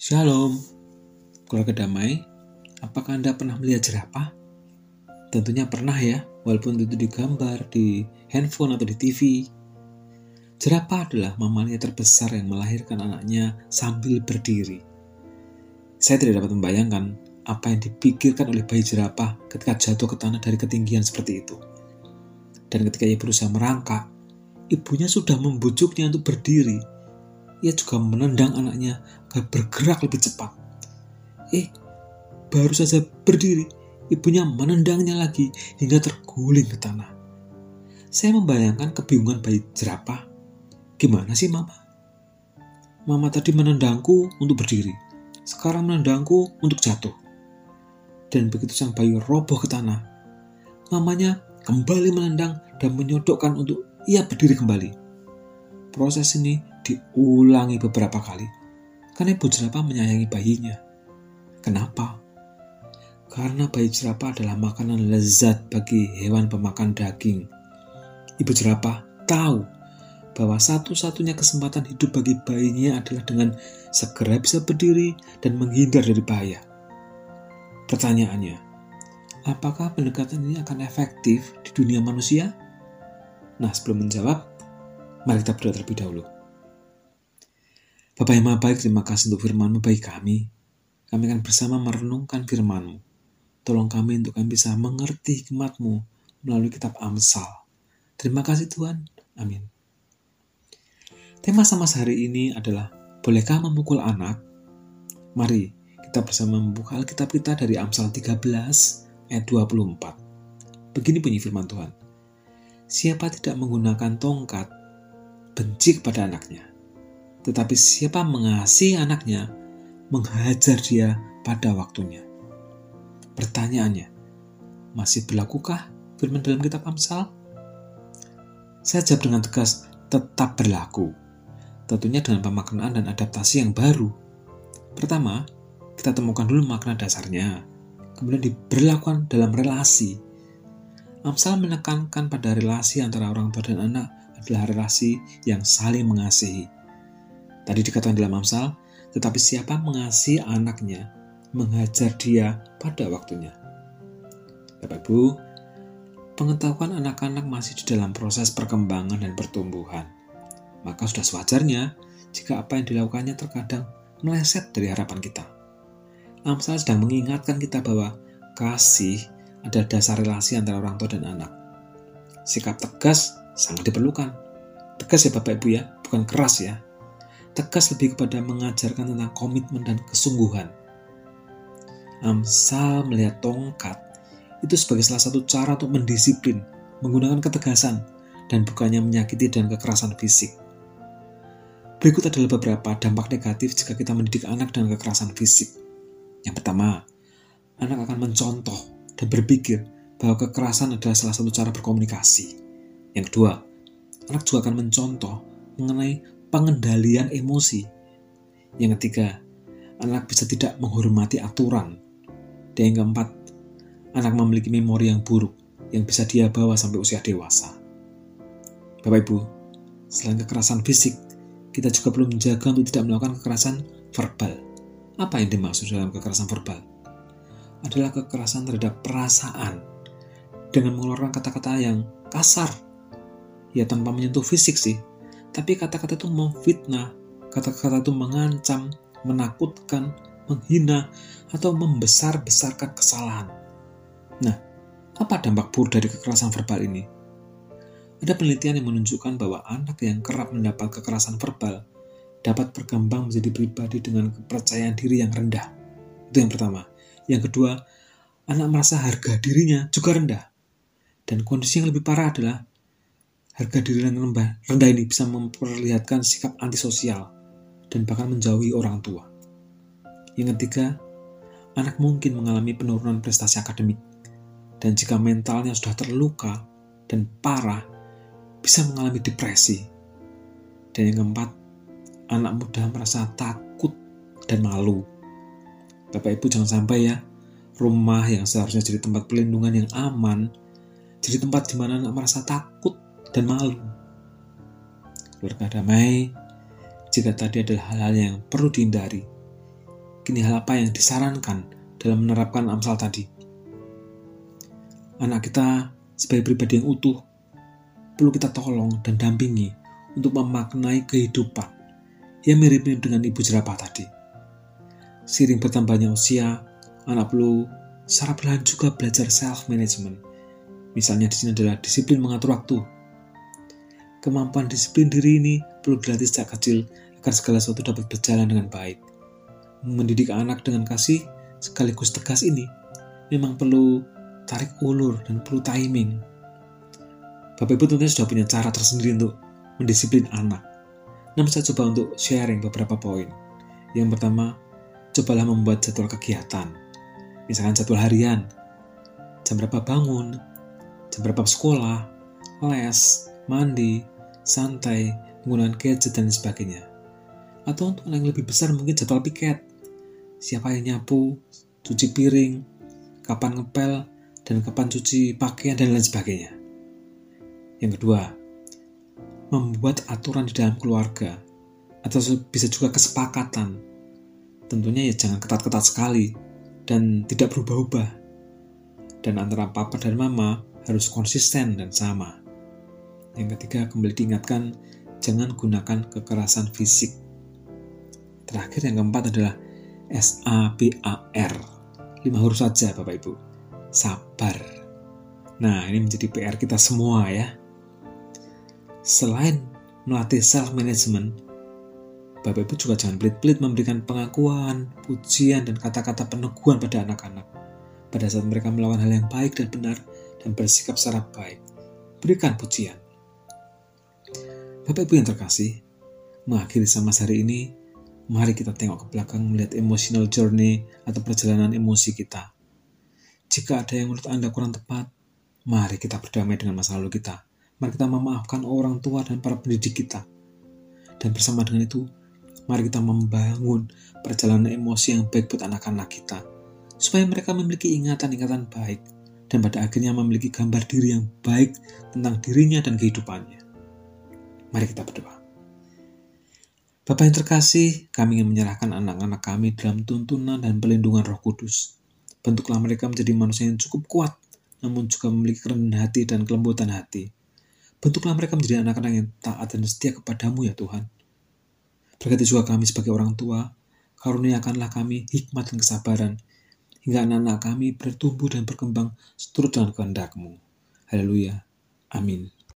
Shalom, keluarga damai. Apakah Anda pernah melihat jerapah? Tentunya pernah ya, walaupun itu digambar di handphone atau di TV. Jerapah adalah mamalia terbesar yang melahirkan anaknya sambil berdiri. Saya tidak dapat membayangkan apa yang dipikirkan oleh bayi jerapah ketika jatuh ke tanah dari ketinggian seperti itu. Dan ketika ia berusaha merangkak, ibunya sudah membujuknya untuk berdiri ia juga menendang anaknya agar bergerak lebih cepat. Eh, baru saja berdiri, ibunya menendangnya lagi hingga terguling ke tanah. Saya membayangkan kebingungan bayi jerapah. Gimana sih mama? Mama tadi menendangku untuk berdiri, sekarang menendangku untuk jatuh. Dan begitu sang bayi roboh ke tanah, mamanya kembali menendang dan menyodokkan untuk ia berdiri kembali. Proses ini diulangi beberapa kali karena ibu jerapah menyayangi bayinya. Kenapa? Karena bayi jerapah adalah makanan lezat bagi hewan pemakan daging. Ibu jerapah tahu bahwa satu-satunya kesempatan hidup bagi bayinya adalah dengan segera bisa berdiri dan menghindar dari bahaya. Pertanyaannya, apakah pendekatan ini akan efektif di dunia manusia? Nah, sebelum menjawab, mari kita berdoa terlebih dahulu. Bapak yang Baik, terima kasih untuk firman-Mu bagi kami. Kami akan bersama merenungkan firman-Mu. Tolong kami untuk kami bisa mengerti hikmat-Mu melalui kitab Amsal. Terima kasih Tuhan. Amin. Tema sama hari ini adalah Bolehkah memukul anak? Mari kita bersama membuka Alkitab kita dari Amsal 13 ayat 24. Begini bunyi firman Tuhan. Siapa tidak menggunakan tongkat, benci kepada anaknya tetapi siapa mengasihi anaknya, menghajar dia pada waktunya. Pertanyaannya, masih berlakukah firman dalam kitab Amsal? Saya jawab dengan tegas, tetap berlaku. Tentunya dengan pemaknaan dan adaptasi yang baru. Pertama, kita temukan dulu makna dasarnya, kemudian diberlakukan dalam relasi. Amsal menekankan pada relasi antara orang tua dan anak adalah relasi yang saling mengasihi Tadi dikatakan dalam Amsal, tetapi siapa mengasihi anaknya, menghajar dia pada waktunya. Bapak Ibu, pengetahuan anak-anak masih di dalam proses perkembangan dan pertumbuhan. Maka sudah sewajarnya jika apa yang dilakukannya terkadang meleset dari harapan kita. Amsal sedang mengingatkan kita bahwa kasih adalah dasar relasi antara orang tua dan anak. Sikap tegas sangat diperlukan. Tegas ya Bapak Ibu ya, bukan keras ya tegas lebih kepada mengajarkan tentang komitmen dan kesungguhan. Amsal melihat tongkat itu sebagai salah satu cara untuk mendisiplin, menggunakan ketegasan, dan bukannya menyakiti dan kekerasan fisik. Berikut adalah beberapa dampak negatif jika kita mendidik anak dengan kekerasan fisik. Yang pertama, anak akan mencontoh dan berpikir bahwa kekerasan adalah salah satu cara berkomunikasi. Yang kedua, anak juga akan mencontoh mengenai pengendalian emosi. Yang ketiga, anak bisa tidak menghormati aturan. Dan yang keempat, anak memiliki memori yang buruk yang bisa dia bawa sampai usia dewasa. Bapak Ibu, selain kekerasan fisik, kita juga perlu menjaga untuk tidak melakukan kekerasan verbal. Apa yang dimaksud dalam kekerasan verbal? Adalah kekerasan terhadap perasaan dengan mengeluarkan kata-kata yang kasar. Ya tanpa menyentuh fisik sih, tapi kata-kata itu memfitnah, kata-kata itu mengancam, menakutkan, menghina, atau membesar-besarkan kesalahan. Nah, apa dampak buruk dari kekerasan verbal ini? Ada penelitian yang menunjukkan bahwa anak yang kerap mendapat kekerasan verbal dapat berkembang menjadi pribadi dengan kepercayaan diri yang rendah. Itu yang pertama. Yang kedua, anak merasa harga dirinya juga rendah. Dan kondisi yang lebih parah adalah Harga diri yang rendah, rendah ini bisa memperlihatkan sikap antisosial dan bahkan menjauhi orang tua. Yang ketiga, anak mungkin mengalami penurunan prestasi akademik dan jika mentalnya sudah terluka dan parah, bisa mengalami depresi. Dan yang keempat, anak muda merasa takut dan malu. Bapak Ibu jangan sampai ya, rumah yang seharusnya jadi tempat pelindungan yang aman, jadi tempat di mana anak merasa takut dan malu. Keluarga damai, jika tadi adalah hal-hal yang perlu dihindari, Kini hal apa yang disarankan dalam menerapkan Amsal tadi? Anak kita sebagai pribadi yang utuh perlu kita tolong dan dampingi untuk memaknai kehidupan yang mirip-mirip dengan ibu jerapah tadi. Seiring bertambahnya usia, anak perlu secara perlahan juga belajar self-management. Misalnya di sini adalah disiplin mengatur waktu. Kemampuan disiplin diri ini perlu dilatih sejak kecil agar segala sesuatu dapat berjalan dengan baik. Mendidik anak dengan kasih sekaligus tegas ini memang perlu tarik ulur dan perlu timing. Bapak Ibu tentunya sudah punya cara tersendiri untuk mendisiplin anak. Namun saya coba untuk sharing beberapa poin. Yang pertama, cobalah membuat jadwal kegiatan. Misalkan jadwal harian, jam berapa bangun, jam berapa sekolah, les, mandi, santai, menggunakan gadget, dan sebagainya. Atau untuk yang lebih besar mungkin jadwal piket. Siapa yang nyapu, cuci piring, kapan ngepel, dan kapan cuci pakaian, dan lain sebagainya. Yang kedua, membuat aturan di dalam keluarga atau bisa juga kesepakatan. Tentunya ya jangan ketat-ketat sekali dan tidak berubah-ubah. Dan antara papa dan mama harus konsisten dan sama. Yang ketiga, kembali diingatkan, jangan gunakan kekerasan fisik. Terakhir yang keempat adalah S-A-B-A-R. Lima huruf saja Bapak Ibu. Sabar. Nah, ini menjadi PR kita semua ya. Selain melatih self-management, Bapak Ibu juga jangan pelit-pelit memberikan pengakuan, pujian, dan kata-kata peneguhan pada anak-anak. Pada saat mereka melakukan hal yang baik dan benar dan bersikap secara baik, berikan pujian. Bapak Ibu yang terkasih, mengakhiri sama hari ini, mari kita tengok ke belakang melihat emotional journey atau perjalanan emosi kita. Jika ada yang menurut Anda kurang tepat, mari kita berdamai dengan masa lalu kita Mari kita memaafkan orang tua dan para pendidik kita. Dan bersama dengan itu, mari kita membangun perjalanan emosi yang baik buat anak-anak kita. Supaya mereka memiliki ingatan-ingatan baik dan pada akhirnya memiliki gambar diri yang baik tentang dirinya dan kehidupannya. Mari kita berdoa. Bapak yang terkasih, kami ingin menyerahkan anak-anak kami dalam tuntunan dan pelindungan roh kudus. Bentuklah mereka menjadi manusia yang cukup kuat, namun juga memiliki kerendahan hati dan kelembutan hati Bentuklah mereka menjadi anak-anak yang taat dan setia kepadamu ya Tuhan. Berkati juga kami sebagai orang tua, karuniakanlah kami hikmat dan kesabaran, hingga anak-anak kami bertumbuh dan berkembang seturut dengan kehendak-Mu. Haleluya. Amin.